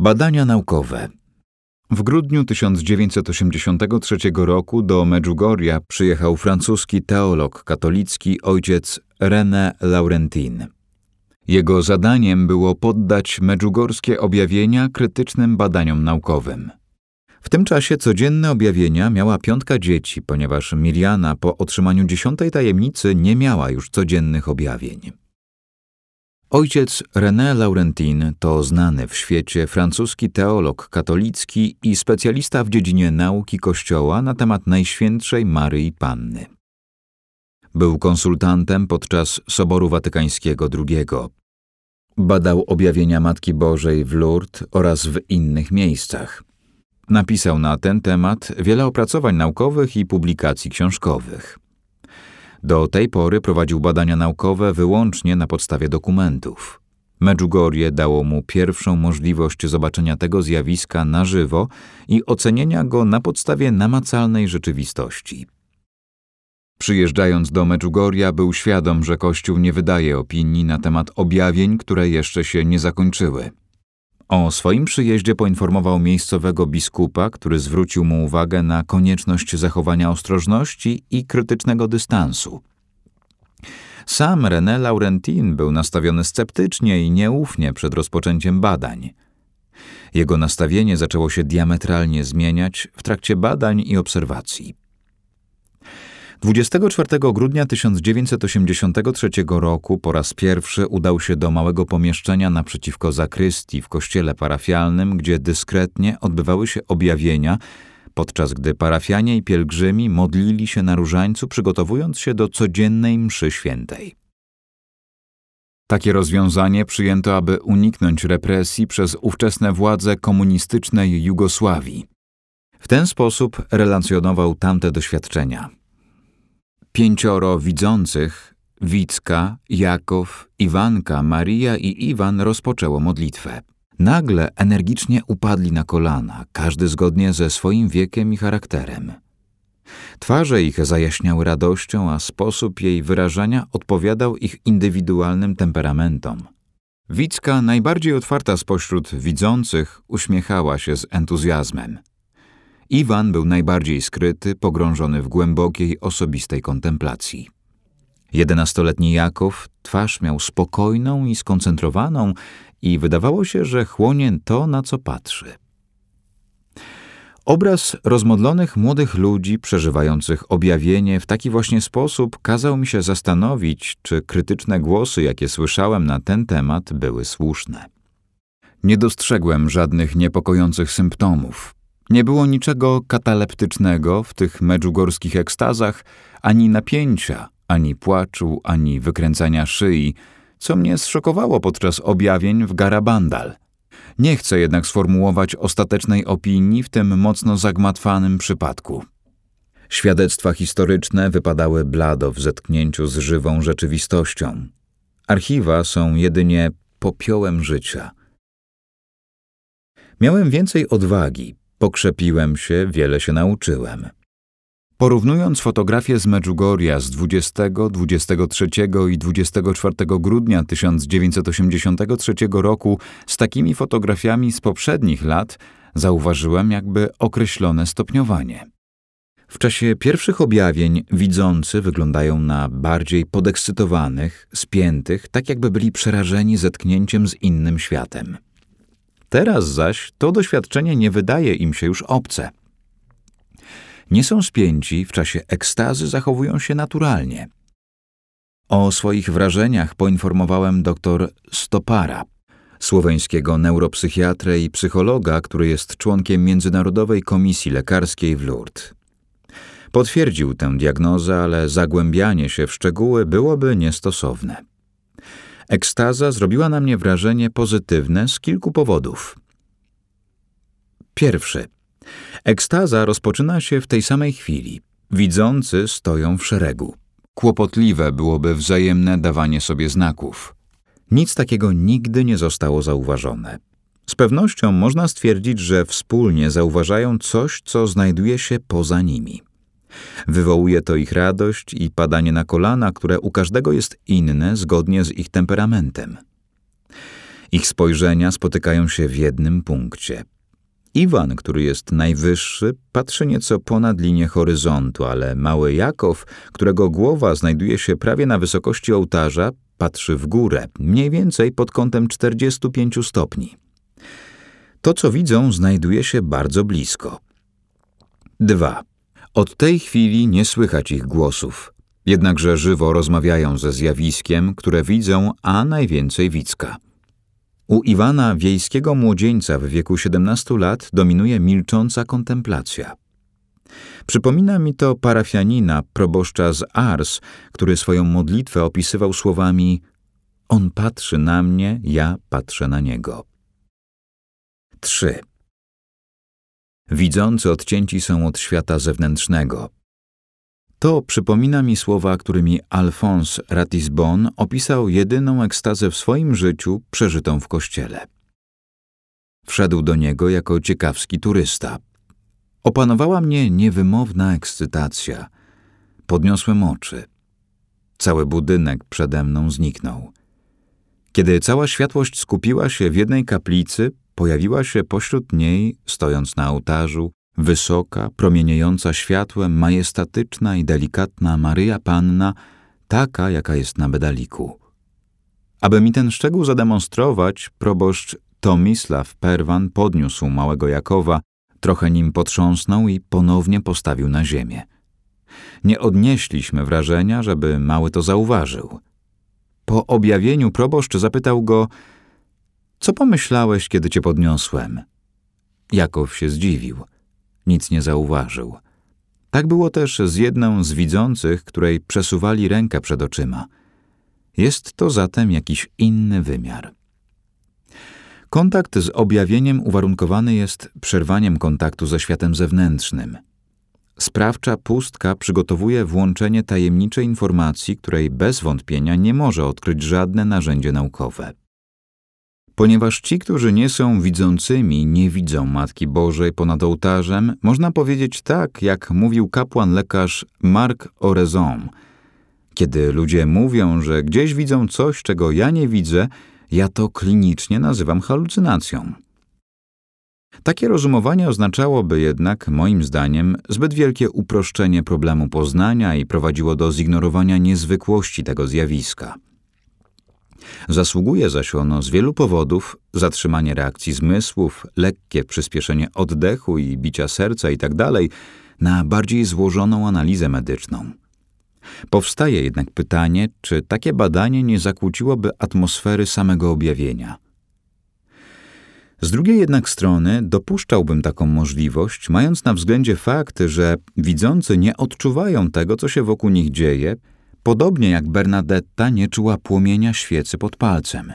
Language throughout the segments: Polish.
Badania naukowe. W grudniu 1983 roku do Medjugorja przyjechał francuski teolog katolicki ojciec René Laurentin. Jego zadaniem było poddać medżugorskie objawienia krytycznym badaniom naukowym. W tym czasie codzienne objawienia miała piątka dzieci, ponieważ Miriana po otrzymaniu dziesiątej tajemnicy nie miała już codziennych objawień. Ojciec René Laurentin to znany w świecie francuski teolog katolicki i specjalista w dziedzinie nauki Kościoła na temat Najświętszej Maryi Panny. Był konsultantem podczas Soboru Watykańskiego II. Badał objawienia Matki Bożej w Lourdes oraz w innych miejscach. Napisał na ten temat wiele opracowań naukowych i publikacji książkowych. Do tej pory prowadził badania naukowe wyłącznie na podstawie dokumentów. Medjugorje dało mu pierwszą możliwość zobaczenia tego zjawiska na żywo i ocenienia go na podstawie namacalnej rzeczywistości. Przyjeżdżając do Medjugorja był świadom, że Kościół nie wydaje opinii na temat objawień, które jeszcze się nie zakończyły. O swoim przyjeździe poinformował miejscowego biskupa, który zwrócił mu uwagę na konieczność zachowania ostrożności i krytycznego dystansu. Sam René Laurentin był nastawiony sceptycznie i nieufnie przed rozpoczęciem badań. Jego nastawienie zaczęło się diametralnie zmieniać w trakcie badań i obserwacji. 24 grudnia 1983 roku po raz pierwszy udał się do małego pomieszczenia naprzeciwko zakrystii w kościele parafialnym, gdzie dyskretnie odbywały się objawienia, podczas gdy parafianie i pielgrzymi modlili się na różańcu, przygotowując się do codziennej mszy świętej. Takie rozwiązanie przyjęto, aby uniknąć represji przez ówczesne władze komunistycznej Jugosławii. W ten sposób relacjonował tamte doświadczenia. Pięcioro widzących, Wicka, Jakow, Iwanka, Maria i Iwan rozpoczęło modlitwę. Nagle energicznie upadli na kolana, każdy zgodnie ze swoim wiekiem i charakterem. Twarze ich zajaśniały radością, a sposób jej wyrażania odpowiadał ich indywidualnym temperamentom. Wicka, najbardziej otwarta spośród widzących, uśmiechała się z entuzjazmem. Iwan był najbardziej skryty, pogrążony w głębokiej, osobistej kontemplacji. Jedenastoletni Jakow twarz miał spokojną i skoncentrowaną i wydawało się, że chłonie to, na co patrzy. Obraz rozmodlonych młodych ludzi przeżywających objawienie w taki właśnie sposób kazał mi się zastanowić, czy krytyczne głosy, jakie słyszałem na ten temat, były słuszne. Nie dostrzegłem żadnych niepokojących symptomów. Nie było niczego kataleptycznego w tych medżugorskich ekstazach, ani napięcia, ani płaczu, ani wykręcania szyi, co mnie zszokowało podczas objawień w Garabandal. Nie chcę jednak sformułować ostatecznej opinii w tym mocno zagmatwanym przypadku. Świadectwa historyczne wypadały blado w zetknięciu z żywą rzeczywistością. Archiwa są jedynie popiołem życia. Miałem więcej odwagi, Pokrzepiłem się, wiele się nauczyłem. Porównując fotografię z Medjugorja z 20, 23 i 24 grudnia 1983 roku z takimi fotografiami z poprzednich lat, zauważyłem jakby określone stopniowanie. W czasie pierwszych objawień widzący wyglądają na bardziej podekscytowanych, spiętych, tak jakby byli przerażeni zetknięciem z innym światem. Teraz zaś to doświadczenie nie wydaje im się już obce. Nie są spięci, w czasie ekstazy zachowują się naturalnie. O swoich wrażeniach poinformowałem dr Stopara, słoweńskiego neuropsychiatrę i psychologa, który jest członkiem Międzynarodowej Komisji Lekarskiej w Lourdes. Potwierdził tę diagnozę, ale zagłębianie się w szczegóły byłoby niestosowne. Ekstaza zrobiła na mnie wrażenie pozytywne z kilku powodów. Pierwszy. Ekstaza rozpoczyna się w tej samej chwili. Widzący stoją w szeregu. Kłopotliwe byłoby wzajemne dawanie sobie znaków. Nic takiego nigdy nie zostało zauważone. Z pewnością można stwierdzić, że wspólnie zauważają coś, co znajduje się poza nimi. Wywołuje to ich radość i padanie na kolana, które u każdego jest inne zgodnie z ich temperamentem. Ich spojrzenia spotykają się w jednym punkcie. Iwan, który jest najwyższy, patrzy nieco ponad linię horyzontu, ale mały Jakow, którego głowa znajduje się prawie na wysokości ołtarza, patrzy w górę, mniej więcej pod kątem 45 stopni. To, co widzą, znajduje się bardzo blisko. 2. Od tej chwili nie słychać ich głosów, jednakże żywo rozmawiają ze zjawiskiem, które widzą, a najwięcej widzka. U Iwana, wiejskiego młodzieńca w wieku 17 lat, dominuje milcząca kontemplacja. Przypomina mi to parafianina, proboszcza z Ars, który swoją modlitwę opisywał słowami On patrzy na mnie, ja patrzę na niego. 3. Widzący odcięci są od świata zewnętrznego. To przypomina mi słowa, którymi Alphonse Ratisbonne opisał jedyną ekstazę w swoim życiu przeżytą w kościele. Wszedł do niego jako ciekawski turysta. Opanowała mnie niewymowna ekscytacja. Podniosłem oczy. Cały budynek przede mną zniknął. Kiedy cała światłość skupiła się w jednej kaplicy, pojawiła się pośród niej, stojąc na ołtarzu, wysoka, promieniejąca światłem, majestatyczna i delikatna Maryja Panna, taka, jaka jest na bedaliku. Aby mi ten szczegół zademonstrować, proboszcz Tomisław Perwan podniósł małego Jakowa, trochę nim potrząsnął i ponownie postawił na ziemię. Nie odnieśliśmy wrażenia, żeby mały to zauważył. Po objawieniu proboszcz zapytał go, co pomyślałeś, kiedy cię podniosłem? Jakow się zdziwił. Nic nie zauważył. Tak było też z jedną z widzących, której przesuwali rękę przed oczyma. Jest to zatem jakiś inny wymiar. Kontakt z objawieniem uwarunkowany jest przerwaniem kontaktu ze światem zewnętrznym. Sprawcza pustka przygotowuje włączenie tajemniczej informacji, której bez wątpienia nie może odkryć żadne narzędzie naukowe. Ponieważ ci, którzy nie są widzącymi, nie widzą Matki Bożej ponad ołtarzem, można powiedzieć tak, jak mówił kapłan lekarz Marc Orezon. Kiedy ludzie mówią, że gdzieś widzą coś, czego ja nie widzę, ja to klinicznie nazywam halucynacją. Takie rozumowanie oznaczałoby jednak, moim zdaniem, zbyt wielkie uproszczenie problemu poznania i prowadziło do zignorowania niezwykłości tego zjawiska. Zasługuje zaś ono z wielu powodów zatrzymanie reakcji zmysłów, lekkie przyspieszenie oddechu i bicia serca itd. Tak na bardziej złożoną analizę medyczną. Powstaje jednak pytanie, czy takie badanie nie zakłóciłoby atmosfery samego objawienia. Z drugiej jednak strony dopuszczałbym taką możliwość, mając na względzie fakt, że widzący nie odczuwają tego, co się wokół nich dzieje, podobnie jak Bernadetta nie czuła płomienia świecy pod palcem.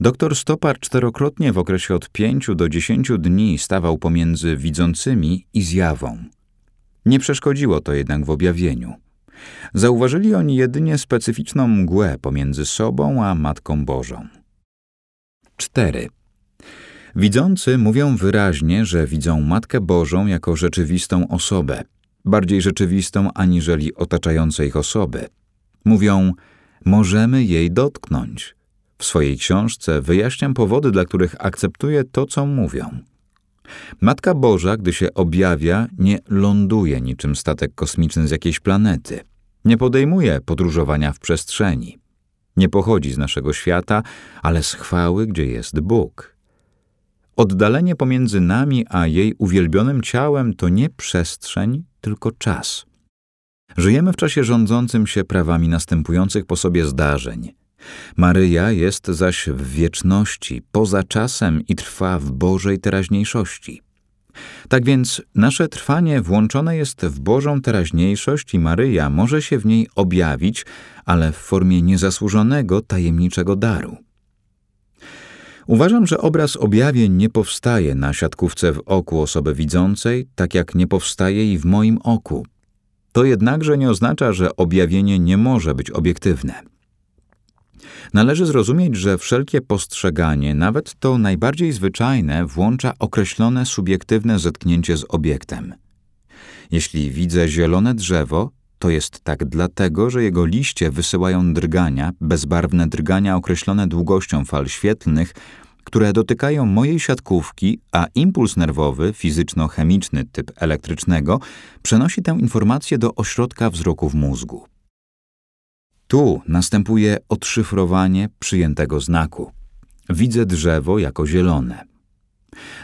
Doktor Stopar czterokrotnie w okresie od pięciu do dziesięciu dni stawał pomiędzy widzącymi i zjawą. Nie przeszkodziło to jednak w objawieniu. Zauważyli oni jedynie specyficzną mgłę pomiędzy sobą a Matką Bożą. 4. Widzący mówią wyraźnie, że widzą Matkę Bożą jako rzeczywistą osobę, bardziej rzeczywistą aniżeli otaczające ich osoby. Mówią, możemy jej dotknąć. W swojej książce wyjaśniam powody, dla których akceptuję to, co mówią. Matka Boża, gdy się objawia, nie ląduje niczym statek kosmiczny z jakiejś planety. Nie podejmuje podróżowania w przestrzeni. Nie pochodzi z naszego świata, ale z chwały, gdzie jest Bóg. Oddalenie pomiędzy nami a jej uwielbionym ciałem to nie przestrzeń, tylko czas. Żyjemy w czasie rządzącym się prawami następujących po sobie zdarzeń. Maryja jest zaś w wieczności, poza czasem i trwa w Bożej teraźniejszości. Tak więc nasze trwanie włączone jest w Bożą teraźniejszość i Maryja może się w niej objawić, ale w formie niezasłużonego, tajemniczego daru. Uważam, że obraz objawień nie powstaje na siatkówce w oku osoby widzącej, tak jak nie powstaje i w moim oku. To jednakże nie oznacza, że objawienie nie może być obiektywne. Należy zrozumieć, że wszelkie postrzeganie, nawet to najbardziej zwyczajne, włącza określone subiektywne zetknięcie z obiektem. Jeśli widzę zielone drzewo, To jest tak dlatego, że jego liście wysyłają drgania, bezbarwne drgania określone długością fal świetlnych, które dotykają mojej siatkówki, a impuls nerwowy, fizyczno-chemiczny typ elektrycznego, przenosi tę informację do ośrodka wzroku w mózgu. Tu następuje odszyfrowanie przyjętego znaku. Widzę drzewo jako zielone.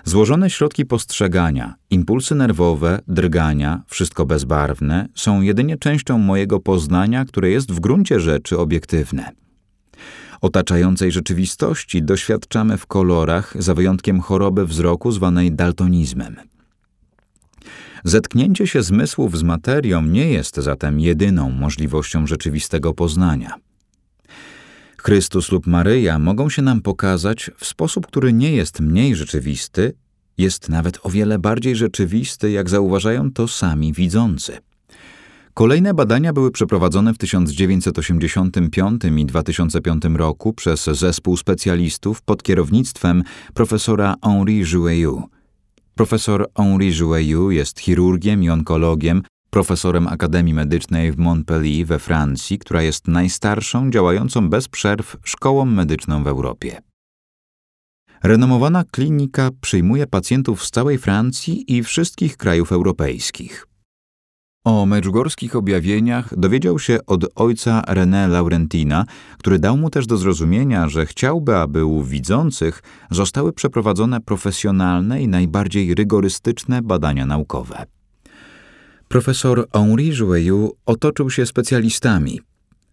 Złożone środki postrzegania, impulsy nerwowe, drgania, wszystko bezbarwne, są jedynie częścią mojego poznania, które jest w gruncie rzeczy obiektywne. Otaczającej rzeczywistości doświadczamy w kolorach, za wyjątkiem choroby wzroku zwanej daltonizmem. Zetknięcie się zmysłów z materią nie jest zatem jedyną możliwością rzeczywistego poznania. Chrystus lub Maryja mogą się nam pokazać w sposób, który nie jest mniej rzeczywisty, jest nawet o wiele bardziej rzeczywisty, jak zauważają to sami widzący. Kolejne badania były przeprowadzone w 1985 i 2005 roku przez zespół specjalistów pod kierownictwem profesora Henri Joueillou. Profesor Henri Joueillou jest chirurgiem i onkologiem, profesorem Akademii Medycznej w Montpellier we Francji, która jest najstarszą działającą bez przerw szkołą medyczną w Europie. Renomowana klinika przyjmuje pacjentów z całej Francji i wszystkich krajów europejskich. O medjugorskich objawieniach dowiedział się od ojca René Laurentina, który dał mu też do zrozumienia, że chciałby, aby u widzących zostały przeprowadzone profesjonalne i najbardziej rygorystyczne badania naukowe. Profesor Henri Joueillou otoczył się specjalistami.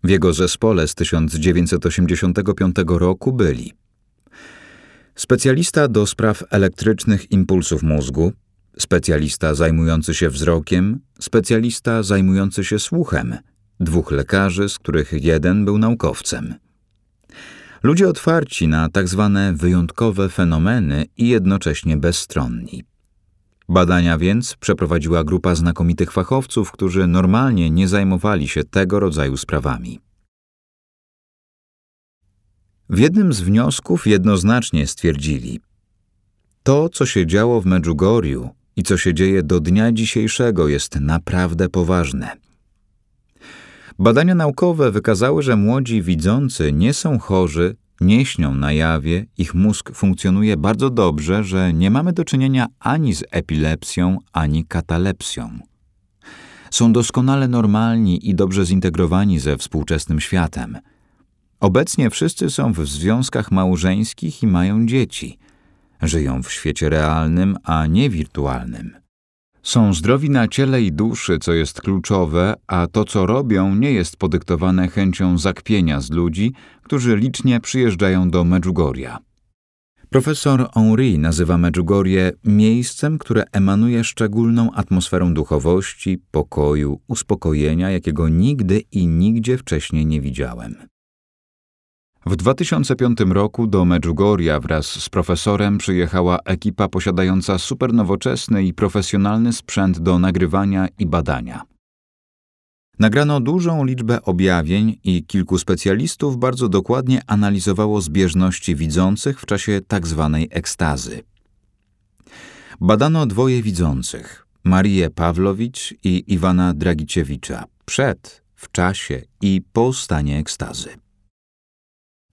W jego zespole z 1985 roku byli specjalista do spraw elektrycznych impulsów mózgu, specjalista zajmujący się wzrokiem, specjalista zajmujący się słuchem, dwóch lekarzy, z których jeden był naukowcem. Ludzie otwarci na tak zwane wyjątkowe fenomeny i jednocześnie bezstronni. Badania więc przeprowadziła grupa znakomitych fachowców, którzy normalnie nie zajmowali się tego rodzaju sprawami. W jednym z wniosków jednoznacznie stwierdzili: To, co się działo w Medjugorju i co się dzieje do dnia dzisiejszego, jest naprawdę poważne. Badania naukowe wykazały, że młodzi widzący nie są chorzy nie śnią na jawie, ich mózg funkcjonuje bardzo dobrze, że nie mamy do czynienia ani z epilepsją, ani katalepsją. Są doskonale normalni i dobrze zintegrowani ze współczesnym światem. Obecnie wszyscy są w związkach małżeńskich i mają dzieci. Żyją w świecie realnym, a nie wirtualnym. Są zdrowi na ciele i duszy, co jest kluczowe, a to, co robią, nie jest podyktowane chęcią zakpienia z ludzi, którzy licznie przyjeżdżają do Medjugorja. Profesor Henri nazywa Medjugorje miejscem, które emanuje szczególną atmosferą duchowości, pokoju, uspokojenia, jakiego nigdy i nigdzie wcześniej nie widziałem. W 2005 roku do Medjugorja wraz z profesorem przyjechała ekipa posiadająca supernowoczesny i profesjonalny sprzęt do nagrywania i badania. Nagrano dużą liczbę objawień i kilku specjalistów bardzo dokładnie analizowało zbieżności widzących w czasie tzw. Tak ekstazy. Badano dwoje widzących, Marię Pawlowicz i Iwana Dragiciewicza, przed, w czasie i po stanie ekstazy.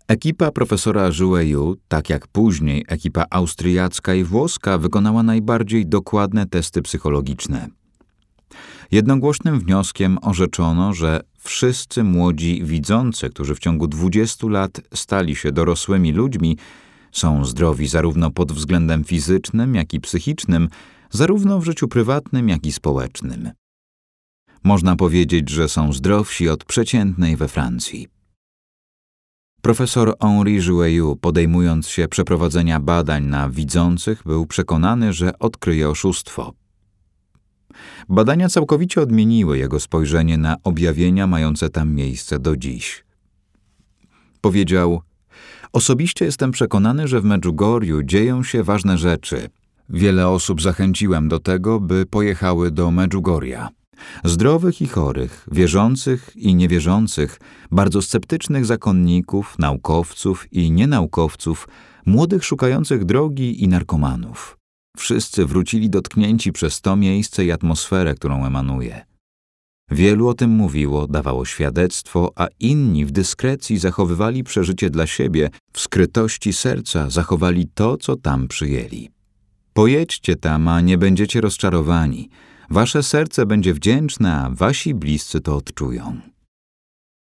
Ekipa profesora Joueju, tak jak później ekipa austriacka i włoska, wykonała najbardziej dokładne testy psychologiczne. Jednogłośnym wnioskiem orzeczono, że wszyscy młodzi widzący, którzy w ciągu 20 lat stali się dorosłymi ludźmi, są zdrowi zarówno pod względem fizycznym, jak i psychicznym, zarówno w życiu prywatnym, jak i społecznym. Można powiedzieć, że są zdrowsi od przeciętnej we Francji. Profesor Henri Joueillou, podejmując się przeprowadzenia badań na widzących, był przekonany, że odkryje oszustwo. Badania całkowicie odmieniły jego spojrzenie na objawienia mające tam miejsce do dziś. Powiedział: Osobiście jestem przekonany, że w Medjugorju dzieją się ważne rzeczy. Wiele osób zachęciłem do tego, by pojechały do Medjugorja. Zdrowych i chorych, wierzących i niewierzących, bardzo sceptycznych zakonników, naukowców i nienaukowców, młodych szukających drogi i narkomanów. Wszyscy wrócili dotknięci przez to miejsce i atmosferę, którą emanuje. Wielu o tym mówiło, dawało świadectwo, a inni w dyskrecji zachowywali przeżycie dla siebie, w skrytości serca zachowali to, co tam przyjęli. Pojedźcie tam, a nie będziecie rozczarowani. Wasze serce będzie wdzięczne, a wasi bliscy to odczują.